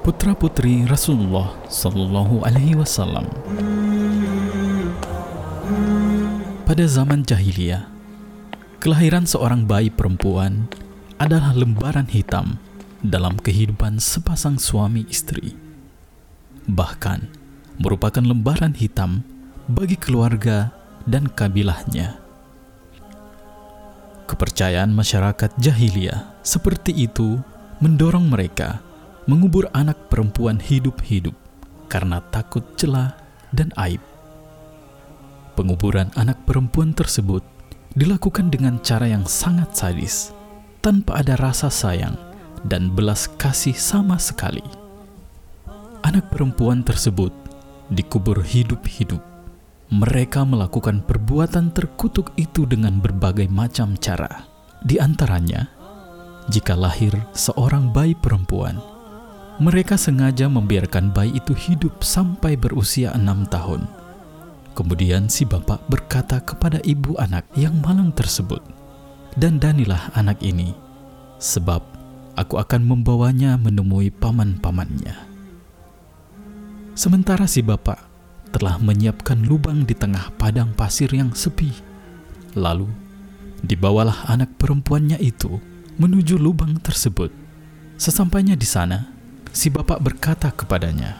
putra-putri Rasulullah Sallallahu Alaihi Wasallam. Pada zaman jahiliyah, kelahiran seorang bayi perempuan adalah lembaran hitam dalam kehidupan sepasang suami istri. Bahkan merupakan lembaran hitam bagi keluarga dan kabilahnya. Kepercayaan masyarakat jahiliyah seperti itu mendorong mereka mengubur anak perempuan hidup-hidup karena takut celah dan aib. Penguburan anak perempuan tersebut dilakukan dengan cara yang sangat sadis, tanpa ada rasa sayang dan belas kasih sama sekali. Anak perempuan tersebut dikubur hidup-hidup. Mereka melakukan perbuatan terkutuk itu dengan berbagai macam cara. Di antaranya, jika lahir seorang bayi perempuan, mereka sengaja membiarkan bayi itu hidup sampai berusia enam tahun. Kemudian si bapak berkata kepada ibu anak yang malang tersebut, "Dan danilah anak ini, sebab aku akan membawanya menemui paman-pamannya." Sementara si bapak telah menyiapkan lubang di tengah padang pasir yang sepi. Lalu, dibawalah anak perempuannya itu menuju lubang tersebut. Sesampainya di sana, Si bapak berkata kepadanya,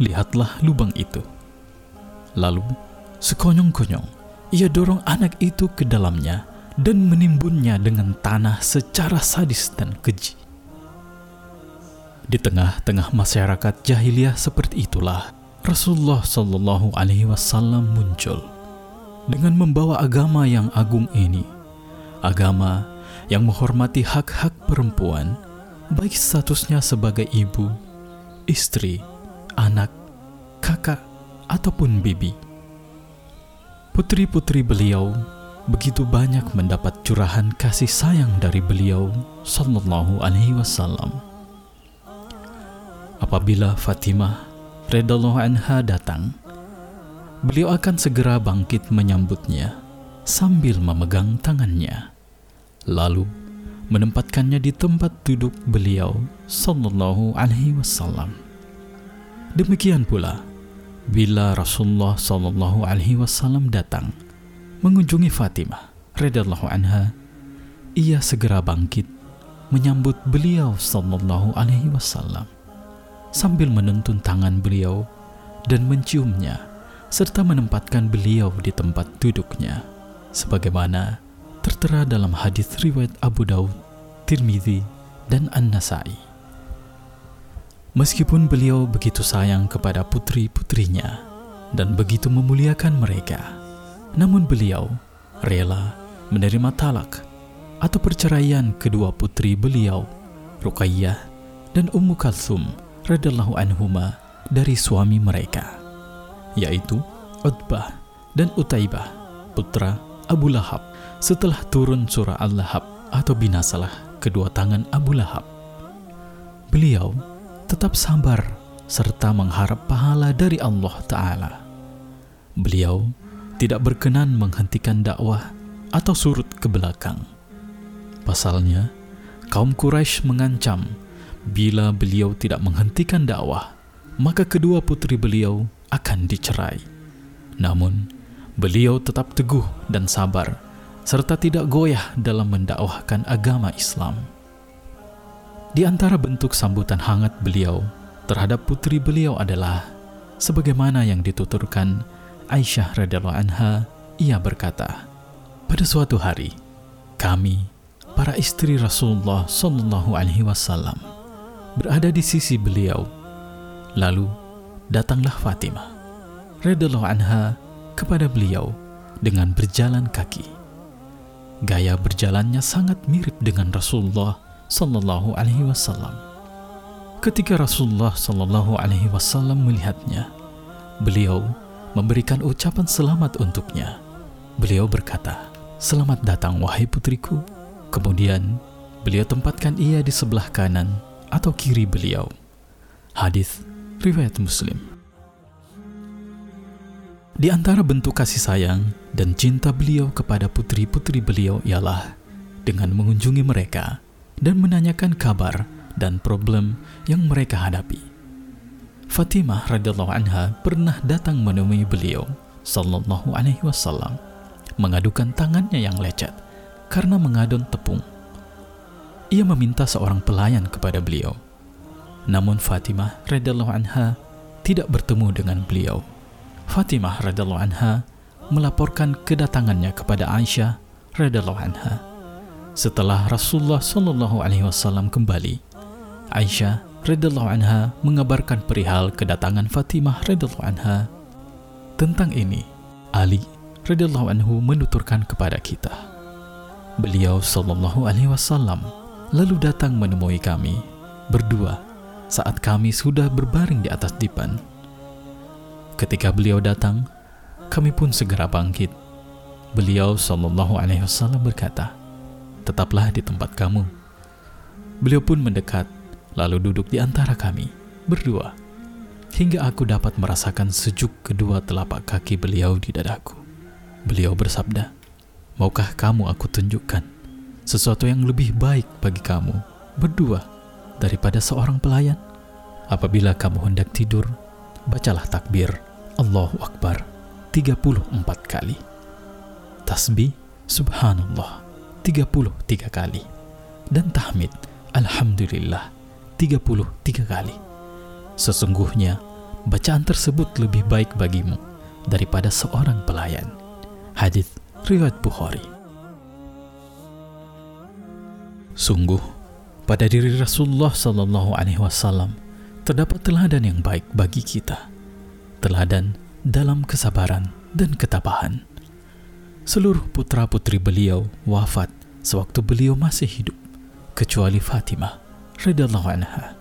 "Lihatlah lubang itu." Lalu, sekonyong-konyong, ia dorong anak itu ke dalamnya dan menimbunnya dengan tanah secara sadis dan keji. Di tengah-tengah masyarakat jahiliyah seperti itulah Rasulullah Shallallahu Alaihi Wasallam muncul dengan membawa agama yang agung ini, agama yang menghormati hak-hak perempuan baik statusnya sebagai ibu, istri, anak, kakak, ataupun bibi. Putri-putri beliau begitu banyak mendapat curahan kasih sayang dari beliau sallallahu alaihi wasallam. Apabila Fatimah radhiyallahu anha datang, beliau akan segera bangkit menyambutnya sambil memegang tangannya. Lalu menempatkannya di tempat duduk beliau sallallahu alaihi wasallam. Demikian pula bila Rasulullah sallallahu alaihi wasallam datang mengunjungi Fatimah radhiyallahu anha, ia segera bangkit menyambut beliau sallallahu alaihi wasallam sambil menuntun tangan beliau dan menciumnya serta menempatkan beliau di tempat duduknya sebagaimana tertera dalam hadis riwayat Abu Daud, Tirmidzi, dan An-Nasai. Meskipun beliau begitu sayang kepada putri-putrinya dan begitu memuliakan mereka, namun beliau rela menerima talak atau perceraian kedua putri beliau, Ruqayyah dan Ummu Kalsum radhiyallahu anhuma dari suami mereka, yaitu Utbah dan Utaibah, putra Abu Lahab setelah turun surah Al-Lahab atau binasalah kedua tangan Abu Lahab. Beliau tetap sabar serta mengharap pahala dari Allah Ta'ala. Beliau tidak berkenan menghentikan dakwah atau surut ke belakang. Pasalnya, kaum Quraisy mengancam bila beliau tidak menghentikan dakwah, maka kedua putri beliau akan dicerai. Namun, beliau tetap teguh dan sabar serta tidak goyah dalam mendakwahkan agama Islam. Di antara bentuk sambutan hangat beliau terhadap putri beliau adalah sebagaimana yang dituturkan Aisyah radhiyallahu anha, ia berkata, "Pada suatu hari, kami para istri Rasulullah Shallallahu alaihi wasallam berada di sisi beliau. Lalu datanglah Fatimah radhiyallahu anha kepada beliau dengan berjalan kaki. Gaya berjalannya sangat mirip dengan Rasulullah Sallallahu Alaihi Wasallam. Ketika Rasulullah Sallallahu Alaihi Wasallam melihatnya, beliau memberikan ucapan selamat untuknya. Beliau berkata, "Selamat datang, wahai putriku." Kemudian beliau tempatkan ia di sebelah kanan atau kiri beliau. Hadis riwayat Muslim. Di antara bentuk kasih sayang dan cinta beliau kepada putri-putri beliau ialah dengan mengunjungi mereka dan menanyakan kabar dan problem yang mereka hadapi. Fatimah radhiyallahu anha pernah datang menemui beliau sallallahu alaihi wasallam mengadukan tangannya yang lecet karena mengadon tepung. Ia meminta seorang pelayan kepada beliau. Namun Fatimah radhiyallahu anha tidak bertemu dengan beliau. Fatimah radhiyallahu anha melaporkan kedatangannya kepada Aisyah radhiyallahu anha. Setelah Rasulullah sallallahu alaihi wasallam kembali, Aisyah radhiyallahu anha mengabarkan perihal kedatangan Fatimah radhiyallahu anha. Tentang ini, Ali radhiyallahu anhu menuturkan kepada kita. Beliau sallallahu alaihi wasallam lalu datang menemui kami berdua saat kami sudah berbaring di atas dipan. Ketika beliau datang, kami pun segera bangkit. Beliau sallallahu alaihi wasallam berkata, "Tetaplah di tempat kamu." Beliau pun mendekat lalu duduk di antara kami berdua hingga aku dapat merasakan sejuk kedua telapak kaki beliau di dadaku. Beliau bersabda, "Maukah kamu aku tunjukkan sesuatu yang lebih baik bagi kamu berdua daripada seorang pelayan? Apabila kamu hendak tidur, bacalah takbir Allahu Akbar 34 kali. Tasbih Subhanallah 33 kali dan tahmid Alhamdulillah 33 kali. Sesungguhnya, bacaan tersebut lebih baik bagimu daripada seorang pelayan. Hadis riwayat Bukhari. Sungguh, pada diri Rasulullah Sallallahu Alaihi Wasallam terdapat teladan yang baik bagi kita. Teladan dalam kesabaran dan ketabahan. Seluruh putra-putri beliau wafat sewaktu beliau masih hidup, kecuali Fatimah radhiyallahu anha.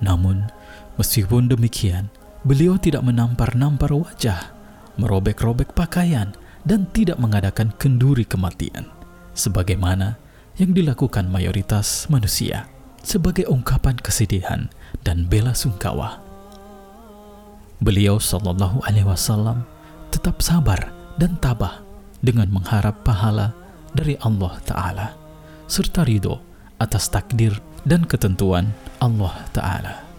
Namun, meskipun demikian, beliau tidak menampar-nampar wajah, merobek-robek pakaian, dan tidak mengadakan kenduri kematian, sebagaimana yang dilakukan mayoritas manusia sebagai ungkapan kesedihan dan bela sungkawa. Beliau Shallallahu Alaihi Wasallam tetap sabar dan tabah dengan mengharap pahala dari Allah Ta'ala serta ridho atas takdir dan ketentuan Allah Ta'ala.